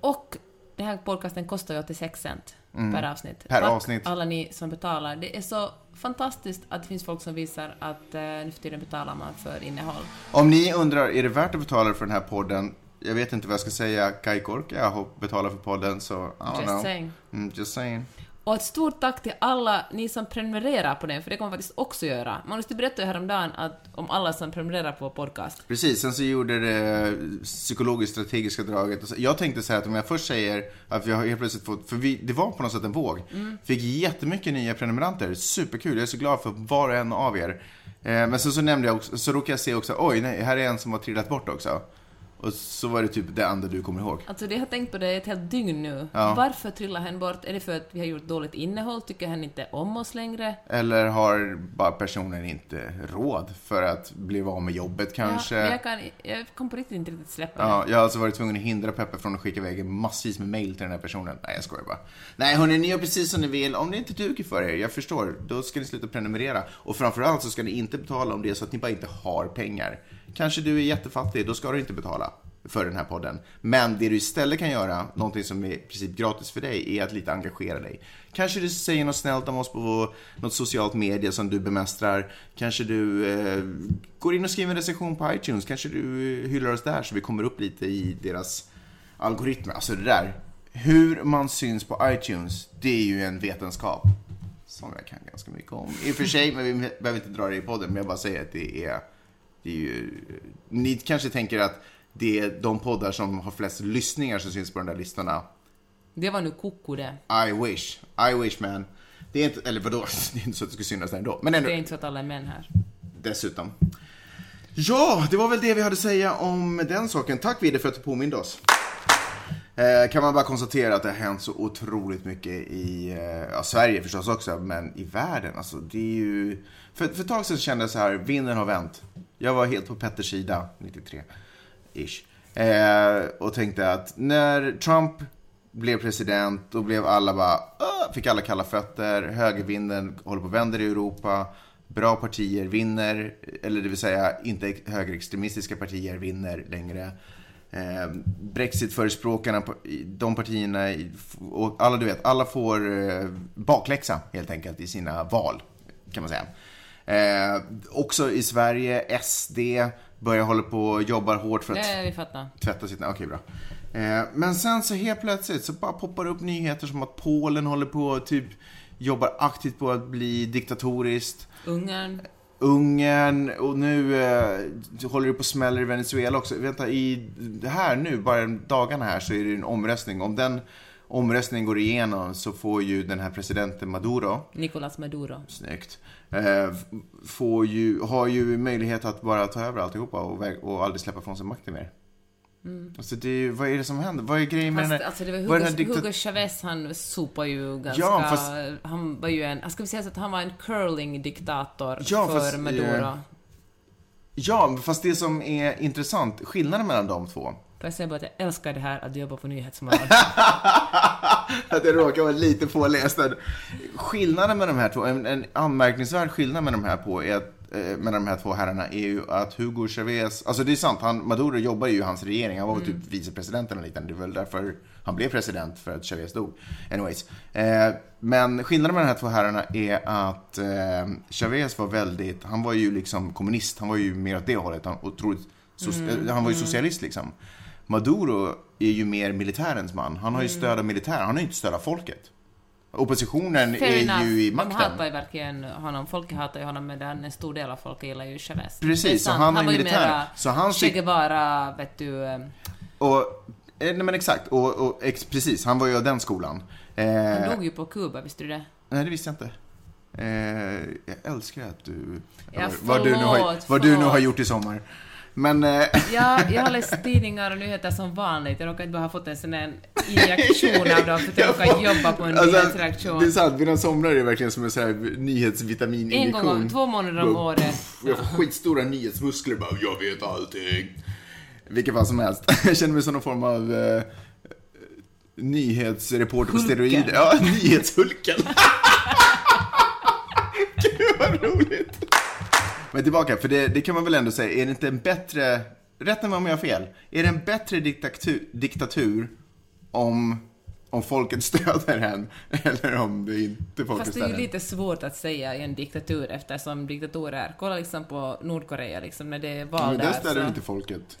Och den här podcasten kostar ju 86 cent per avsnitt. Mm. Per Tack avsnitt. alla ni som betalar. Det är så fantastiskt att det finns folk som visar att eh, nu för tiden betalar man för innehåll. Om ni undrar, är det värt att betala för den här podden? Jag vet inte vad jag ska säga. Kai Korka har betalat för podden, så I don't Just know. saying. Mm, just saying. Och ett stort tack till alla ni som prenumererar på den, för det kommer man faktiskt också göra. Magnus, du berättade ju häromdagen att, om alla som prenumererar på vår podcast. Precis, sen så gjorde det psykologiskt strategiska draget. Så- Jag tänkte så här att om jag först säger att vi har helt plötsligt fått, för vi, det var på något sätt en våg. Fick jättemycket nya prenumeranter, superkul. Jag är så glad för var och en av er. Eh, men sen så nämnde jag också, så råkade jag se också, oj nej, här är en som har trillat bort också. Och så var det typ det enda du kommer ihåg. Alltså, det jag har tänkt på det ett helt dygn nu. Ja. Varför trillar hen bort? Är det för att vi har gjort dåligt innehåll? Tycker hen inte om oss längre? Eller har bara personen inte råd för att bli av med jobbet kanske? Ja, jag, kan, jag kom på riktigt inte riktigt släppa. Ja, jag har alltså varit tvungen att hindra Peppe från att skicka iväg massvis med mail till den här personen. Nej, jag skojar bara. Nej, hörni, ni gör precis som ni vill. Om det inte duger för er, jag förstår, då ska ni sluta prenumerera. Och framförallt så ska ni inte betala om det är så att ni bara inte har pengar. Kanske du är jättefattig, då ska du inte betala för den här podden. Men det du istället kan göra, någonting som är i princip gratis för dig, är att lite engagera dig. Kanske du säger något snällt om oss på något socialt medie som du bemästrar. Kanske du eh, går in och skriver en recension på iTunes. Kanske du eh, hyllar oss där så vi kommer upp lite i deras algoritmer. Alltså det där. Hur man syns på iTunes, det är ju en vetenskap. Som jag kan ganska mycket om. I och för sig, men vi behöver inte dra det i podden, men jag bara säger att det är, det är ju... Ni kanske tänker att det är de poddar som har flest lyssningar som syns på de där listorna. Det var nu koko det. I wish. I wish man. Det är inte, eller vadå, det är inte så att det skulle synas där ändå. Men ändå, Det är inte så att alla är män här. dessutom. Ja, det var väl det vi hade att säga om den saken. Tack Vidde för att du påminde oss. Eh, kan man bara konstatera att det har hänt så otroligt mycket i eh, ja, Sverige förstås också, men i världen. Alltså, det är ju... För, för ett tag sedan kände jag så här, vinden har vänt. Jag var helt på Petters sida, 93-ish. Eh, och tänkte att när Trump blev president, då blev alla bara, "Åh", fick alla kalla fötter, högervinden håller på och vänder i Europa, bra partier vinner, eller det vill säga inte högerextremistiska partier vinner längre. Eh, Brexit-förespråkarna, de partierna, och alla du vet, alla får eh, bakläxa helt enkelt i sina val, kan man säga. Eh, också i Sverige, SD börjar hålla på och jobbar hårt för att fattar. tvätta sitt... Okej, bra. Eh, men sen så helt plötsligt så bara poppar det upp nyheter som att Polen håller på och typ jobbar aktivt på att bli diktatoriskt. Ungern. Ungern och nu eh, håller det på att smälla i Venezuela också. Vänta, i det här nu, bara dagarna här, så är det en omröstning. Om den omröstningen går igenom så får ju den här presidenten Maduro, Nicolas Maduro. snyggt, eh, får ju, har ju möjlighet att bara ta över alltihopa och, och aldrig släppa från sig makten mer. Alltså det är, vad är det som händer? Vad är grejen med Fast den här... alltså det var är den Hugo, här diktat- Hugo Chavez, han sopar ju ganska... Ja, fast- Han var ju en... Ska vi säga så att han var en curling-diktator Ja, för fast, Maduro. eh, Ja, fast det som är intressant, skillnaden mellan de två, Får jag säga bara att jag älskar det här att jobba på Nyhetsmorgon. att jag råkar vara lite påläst. Skillnaden med de här två, en, en anmärkningsvärd skillnad med de här två är att med de här två herrarna är ju att Hugo Chavez, alltså det är sant, han, Maduro jobbar ju i hans regering, han var väl typ vicepresident eller liknande, det är väl därför han blev president, för att Chavez dog. Anyways. Eh, men skillnaden med de här två herrarna är att eh, Chavez var väldigt, han var ju liksom kommunist, han var ju mer åt det hållet, han, otroligt, so- eh, han var ju socialist liksom. Maduro är ju mer militärens man, han har ju stöd av militären, han har ju inte stöd av folket. Oppositionen Fair är enough. ju i De makten. hatar ju verkligen honom. Folket hatar ju honom, medan en stor del av folket gillar ju Chavez. Precis, så sant. han var ju militär. mera Så han Che Guevara, vet du... eh, Och, eh, nej men exakt, och, och ex, precis, han var ju av den skolan. Eh, Han dog ju på Kuba, visste du det? nej, det visste jag inte. Eh, jag älskar att du... Ja, vad, du nu har, förlåt, vad du nu har förlåt. gjort i sommar. Men... Eh, Ja, jag har läst tidningar och nyheter som vanligt. Jag råkar inte bara ha fått en sån här injektion av dem för att jag råkar jobba på en alltså, nyhetsredaktion. Det är sant, mina somrar är verkligen som en sån här En nyhetsvitamininjektion. gång om, två månader om året. Jag får skitstora nyhetsmuskler bara, jag vet allting. Vilket fall som helst. Jag känner mig som någon form av eh, nyhetsreporter på steroider. Ja, nyhetshulken. Gud vad roligt. Men tillbaka, för det, det kan man väl ändå säga, är det inte en bättre, rätta mig om jag har fel, är det en bättre diktatur, diktatur om, om folket stöder en eller om det inte folket Fast det är stöder ju lite svårt att säga i en diktatur eftersom diktatorer, kolla liksom på Nordkorea liksom när det är val Men där där. stöder så, inte folket.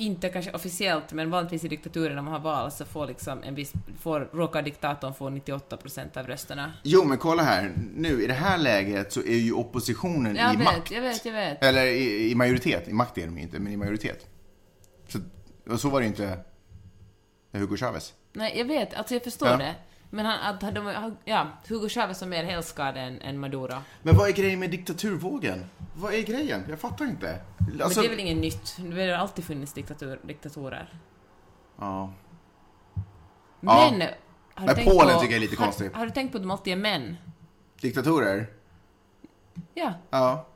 Inte kanske officiellt men vanligtvis i diktaturer när man har val så får liksom en viss, får, råkar diktatorn få 98% av rösterna. Jo, men kolla här. Nu, i det här läget så är ju oppositionen Jag i vet, makt. jag vet, jag vet. Eller i, i majoritet. I makt är de inte, men i majoritet. Så, och så var det inte Hugo Chavez. Nej, jag vet, alltså jag förstår Ja. det. Men han, att de, ja, Hugo Chavez var mer helskad än, än Maduro. Men vad är grejen med diktaturvågen? Vad är grejen? Jag fattar inte. Alltså, men det är väl inget nytt? Det har alltid funnits diktatur, diktatorer. ja. Ja. Men... Har Men tänkt Polen på, tycker jag är lite har, konstigt. Har du tänkt på att de alltid är män? Diktatorer? Ja. Ja.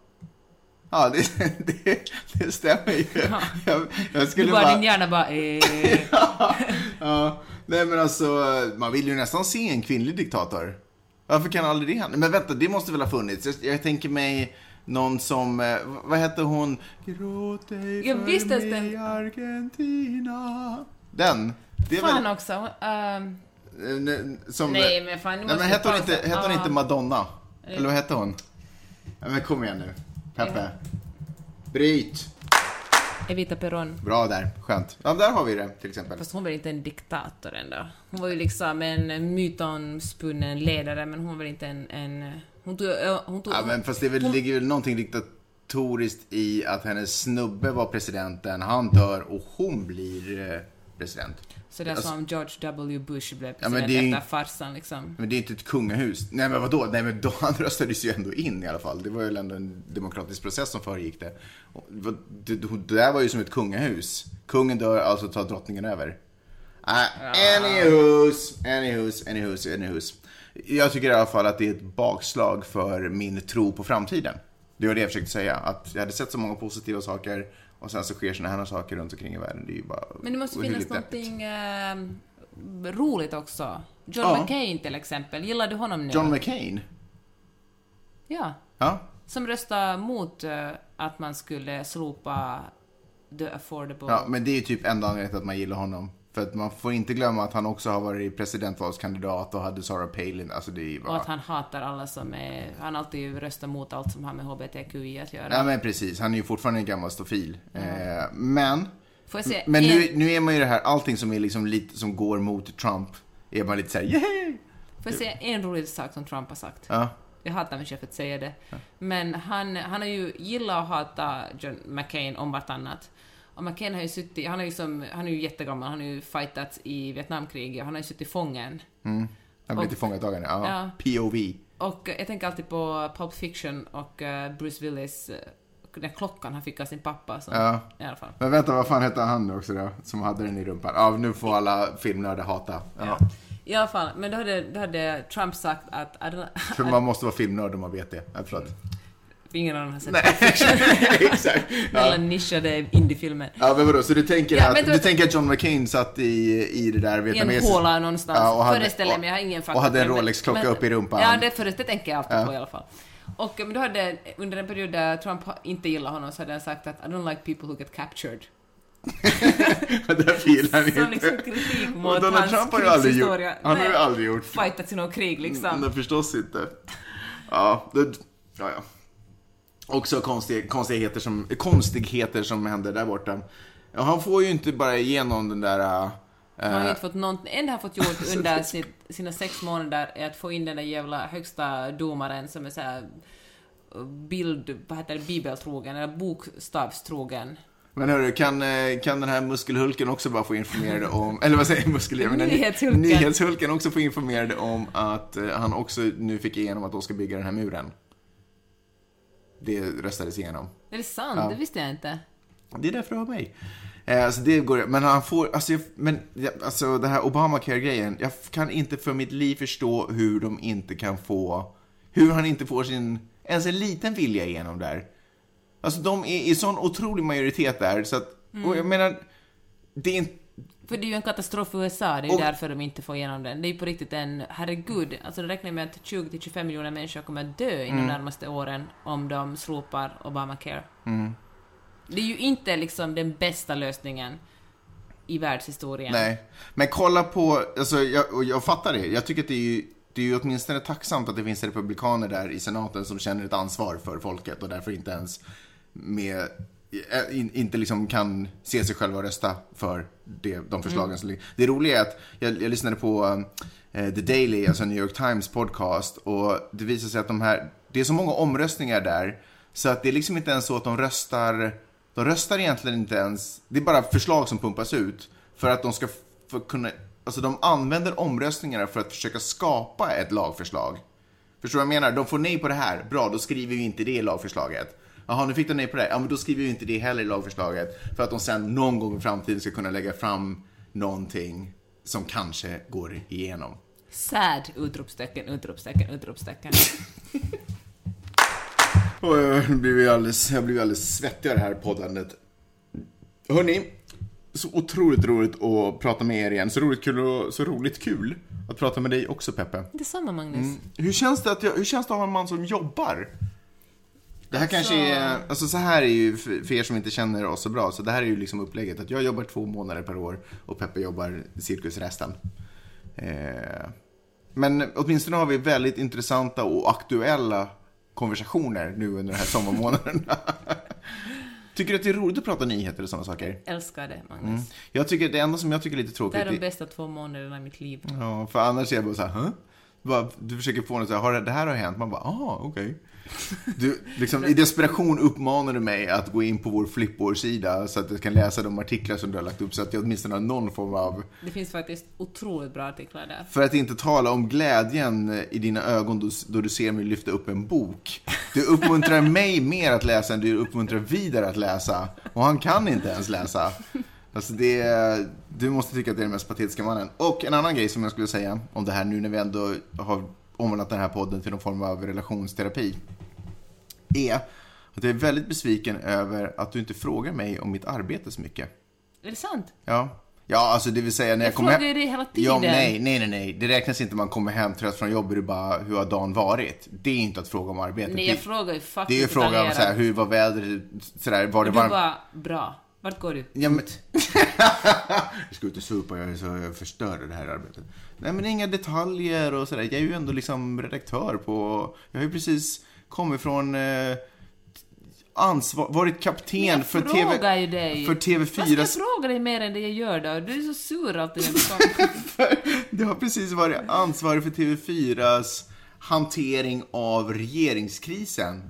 Ja, det, det, det stämmer ju. Ja. Jag, jag Du skulle bara, bara... din hjärna bara eh, ja, nej men alltså, man vill ju nästan se en kvinnlig diktator. Varför kan aldrig det hända? Men vänta, det måste väl ha funnits? Jag, jag tänker mig någon som, eh, vad hette hon? Gråt ej Jag för visste mig den- Argentina. Den? Det är Fan väl... också. ne- som, nej, men fan, nu Nej, men hette hon inte, hette hon inte Madonna? Eller vad hette hon? Men kom igen nu. Peppe. Bryt. Evita Peron. Bra där, skönt. Ja, där har vi det till exempel. Fast hon var inte en diktator ändå. Hon var ju liksom en mytomspunnen ledare, men hon var inte en... en hon tog... Hon tog Ja, men fast det väl, ligger väl någonting diktatoriskt i att hennes snubbe var presidenten, han dör och hon blir eh, president. så det är alltså- som George W. Bush blev Ja, president ju- efter farsan liksom. Men det är inte ett kungahus. Nej men vadå? Nej men då, han röstades ju ändå in i alla fall. Det var ju ändå en demokratisk process som föregick det. Det, det, det där var ju som ett kungahus. Kungen dör, alltså tar drottningen över. Uh, anywhos, anywhos, anywhos, anywhos. Jag tycker i alla fall att det är ett bakslag för min tro på framtiden. Det var det jag försökte säga. Att jag hade sett så många positiva saker och sen så sker såna här saker runt omkring i världen. Det är ju bara Men det måste finnas någonting ehm, roligt också. John Ja. McCain till exempel, gillar du honom nu? John McCain? Ja. Ja, Som röstade mot eh, att man skulle slopa the affordable... Ja, men det är ju typ enda anledningen till att man gillar honom. För att man får inte glömma att han också har varit presidentvalskandidat och hade Sarah Palin. Alltså det ju Och bara... att han hatar alla som är... Han alltid röstar mot allt som har med HBTQI att göra. Ja men precis, han är ju fortfarande en gammal stofil. Eh, men, men en... nu, nu är man ju det här, allting som är liksom lite som går mot Trump, är man lite såhär yay! Får jag säga en rolig sak som Trump har sagt? Ja, Jag hatar mig själv för att säga det. Men han, han har ju gillat att hata John McCain om vartannat. Och McCain har ju suttit, han är ju som, han är ju jättegammal, han har ju fightats i Vietnamkriget och han har ju suttit fången. han blir Och- tillfångatagen. Ja. Ja. POV. Och eh, jag tänker alltid på Pulp Fiction och eh, Bruce Willis, eh, den klockan han fick av sin pappa. Som, Ja. I alla fall. Men vänta, vad fan hette han nu också då? Som hade den i rumpan? Ja, nu får alla filmnördar hata. Ja. I alla fall, men då hade, då hade Trump sagt att... I don't, För man måste vara filmnörd om man vet det. Ja, förlåt. Ingen annan har sett Nej, exakt. Ja. ja. nischade indiefilmen. Ja men vadå, så du tänker, Ja, att, du tänker att John McCain satt i, i det där I en vietnamesiska... håla någonstans, Ja, och hade- föreställer mig. Jag har ingen fakta. och hade en Rolex-klocka upp i rumpan. Ja, det, förresten, det tänker jag alltid Ja. på i alla fall. Och men då hade, under en period där Trump inte gillade honom så hade han sagt att I don't like people who get captured. Därför gillar han inte. liksom kritik mot Donald hans Trump har ju aldrig gjort... Han har ju aldrig gjort... Fightats i något krig liksom. Nej, förstås inte. Ja, det... Ja, ja. Också konstig, konstigheter, som, konstigheter som händer där borta. Han får ju inte bara igenom den där... Han har inte fått någonting. Det enda han fått gjort under sitt, sina sex månader är att få in den där jävla högsta domaren som är så här bild, vad heter det, bibeltrogen, eller bokstavstrogen. Men hörru, kan, eh, kan den här muskelhulken också bara få informerade om, eller vad säger jag, Nyhetshulken. Nyhetshulken också få informerade om att eh, han också nu fick igenom att de ska bygga den här muren. Det röstades igenom. Är det sant? Ja. Det visste jag inte. Det är därför du har mig. Eh, alltså det går, men han får, alltså, jag, men, alltså det här Obamacare-grejen, jag kan inte för mitt liv förstå hur de inte kan få, hur han inte får sin, ens en liten vilja igenom där. Alltså de är i sån otrolig majoritet där, så att, och jag menar, det är inte, För det är ju en katastrof för USA, det är ju Och- därför de inte får igenom den. Det är ju på riktigt en, herregud, alltså det räknar med att 20-25 miljoner människor kommer att dö inom Mm. de närmaste åren om de slopar Obamacare. Mm. Det är ju inte liksom den bästa lösningen i världshistorien. Nej, men kolla på, alltså jag, jag fattar det. Jag tycker att det är ju, det är ju åtminstone tacksamt att det finns republikaner där i senaten som känner ett ansvar för folket och därför inte ens med, in, inte liksom kan se sig själva och rösta för det, de förslagen som ligger. Det roliga är att jag, jag lyssnade på eh, The Daily, alltså New York Times podcast och det visar sig att de här, det är så många omröstningar där så att det är liksom inte ens så att de röstar, de röstar egentligen inte ens, det är bara förslag som pumpas ut för att de ska kunna, alltså de använder omröstningarna för att försöka skapa ett lagförslag. Förstår du vad jag menar? De får nej på det här, bra, då skriver vi inte det i lagförslaget. Jaha, nu fick de nej på det, ja men då skriver vi inte det heller i lagförslaget. För att de sen någon gång i framtiden ska kunna lägga fram någonting som kanske går igenom. Sad! Utropstecken, utropstecken, utropstecken. Jag blir alldeles, jag blir ju alldeles svettig av det här poddandet. Hörni, så otroligt roligt att prata med er igen. Så roligt kul, och, så roligt kul att prata med dig också Peppe. Detsamma Magnus. Hur känns det att, jag, hur känns det att ha en man som jobbar? Det här kanske är, alltså så här är ju, för er som inte känner oss så bra, så det här är ju liksom upplägget att jag jobbar två månader per år och Peppe jobbar cirkus resten. Eh, men åtminstone har vi väldigt intressanta och aktuella konversationer nu under de här sommarmånaderna. Tycker du att det är roligt att prata nyheter och sådana saker? Älskar det Magnus. Jag tycker det enda som jag tycker är lite Det tråkigt är de bästa två månaderna i mitt liv. Ja, för annars är jag bara så här, Hä? Bara, Du försöker få något så här, har det, det här har hänt? Man bara, ah, okej. Du, liksom, I desperation uppmanar du mig att gå in på vår Flipboard-sida så att jag kan läsa de artiklar som du har lagt upp så att jag åtminstone har någon form av... Det finns faktiskt otroligt bra artiklar där. För att inte tala om glädjen i dina ögon då, då du ser mig lyfta upp en bok. Du uppmuntrar mig mer att läsa än du uppmuntrar Vidar att läsa. Och han kan inte ens läsa. Alltså det, är- du måste tycka att det är den mest patetiska mannen. Och en annan grej som jag skulle säga om det här nu när vi ändå har omvandlat den här podden till någon form av relationsterapi. Är att jag är väldigt besviken över att du inte frågar mig om mitt arbete så mycket. Är det sant? Ja. Ja, alltså det vill säga när jag, Jag kommer frågar ju dig hela tiden. Ja, nej, nej, nej, nej. Det räknas inte om man kommer hem trött från jobbet och bara, hur har dagen varit? Det är inte att fråga om arbetet. Nej, det, jag frågar ju faktiskt det är ju fråga om så här, hur var vädret, sådär, var det Och du varmt? bara, bra. Vart går du? Ja, men... jag ska ut och supa, jag så jag förstör det här arbetet. Nej, men inga detaljer och sådär. Jag är ju ändå liksom redaktör på... Jag har ju precis kommit från... Eh, ansvar, varit kapten för TV... För Vad ska jag TV4s... fråga dig mer än det jag gör då? Du är så sur alltid när du har precis varit ansvarig för TV4s hantering av regeringskrisen.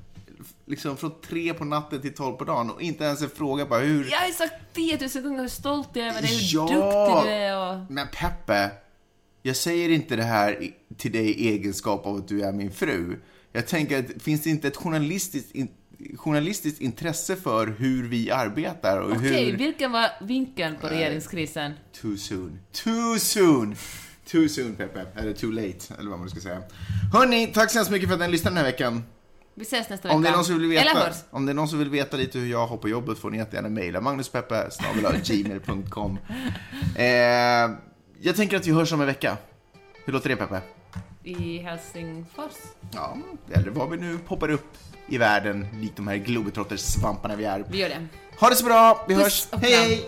Liksom från tre på natten till tolv på dagen och inte ens en fråga bara hur... Jag har ju sagt 10 000 gånger hur stolt jag är över dig, hur Ja. duktig du är och... Men Peppe, jag säger inte det här till dig i egenskap av att du är min fru. Jag tänker att finns det inte ett journalistiskt, in, journalistiskt intresse för hur vi arbetar och Okej, hur... vilken var vinkeln på regeringskrisen? Too soon. Too soon! Too soon, Peppe. Eller too late, eller vad man ska säga. Hörni, tack så hemskt mycket för att ni lyssnade den här veckan. Vi ses nästa vecka. Om det, är någon som vill veta, om det är någon som vill veta lite hur jag har på jobbet får ni jättegärna mejla magnuspeppe.gmail.com eh, Jag tänker att vi hörs om en vecka. Hur låter det Peppe? I Helsingfors. Ja, eller var vi nu poppar upp i världen likt de här globetrotter-svamparna vi är. Vi gör det. Ha det så bra, vi Puss hörs. Hej hej!